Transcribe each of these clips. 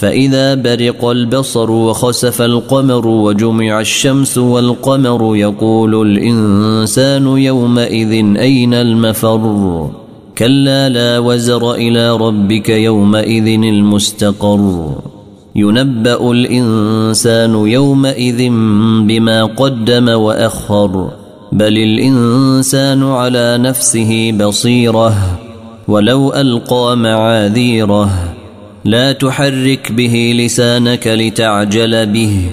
فإذا برق البصر وخسف القمر وجمع الشمس والقمر يقول الإنسان يومئذ أين المفر؟ كلا لا وزر إلى ربك يومئذ المستقر. ينبأ الإنسان يومئذ بما قدم وأخر بل الإنسان على نفسه بصيرة ولو ألقى معاذيره. لا تحرك به لسانك لتعجل به.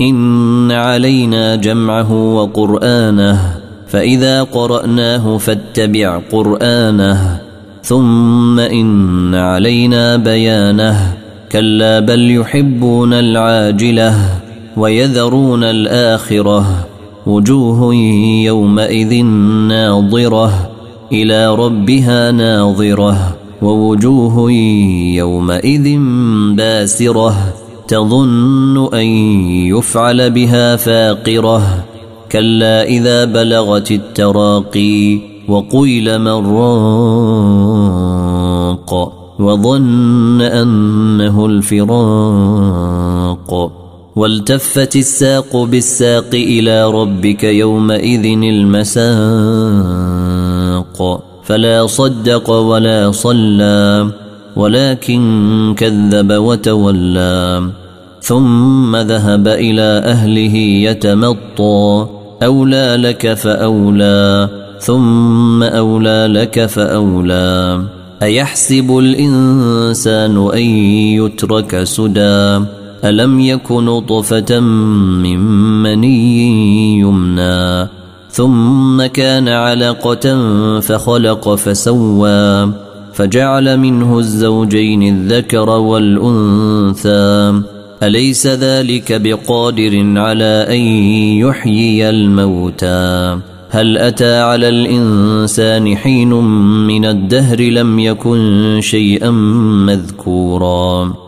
إن علينا جمعه وقرآنه. فإذا قرأناه فاتبع قرآنه. ثم إن علينا بيانه. كلا بل يحبون العاجلة ويذرون الآخرة. وجوه يومئذ ناظرة إلى ربها ناظرة. ووجوه يومئذ باسرة تظن أن يفعل بها فاقرة. كلا إذا بلغت التراقي وقيل من راق وظن أنه الفراق. والتفت الساق بالساق إلى ربك يومئذ المساق. فلا صدق ولا صلى ولكن كذب وتولى. ثم ذهب إلى أهله يتمطى أولى لك فأولى ثم أولى لك فأولى. أيحسب الإنسان أن يترك سدى؟ ألم يك نطفه من مني يمنى؟ ثم كان علقة فخلق فسوى فجعل منه الزوجين الذكر والأنثى. أليس ذلك بقادر على أن يحيي الموتى؟ هل أتى على الإنسان حين من الدهر لم يكن شيئا مذكورا؟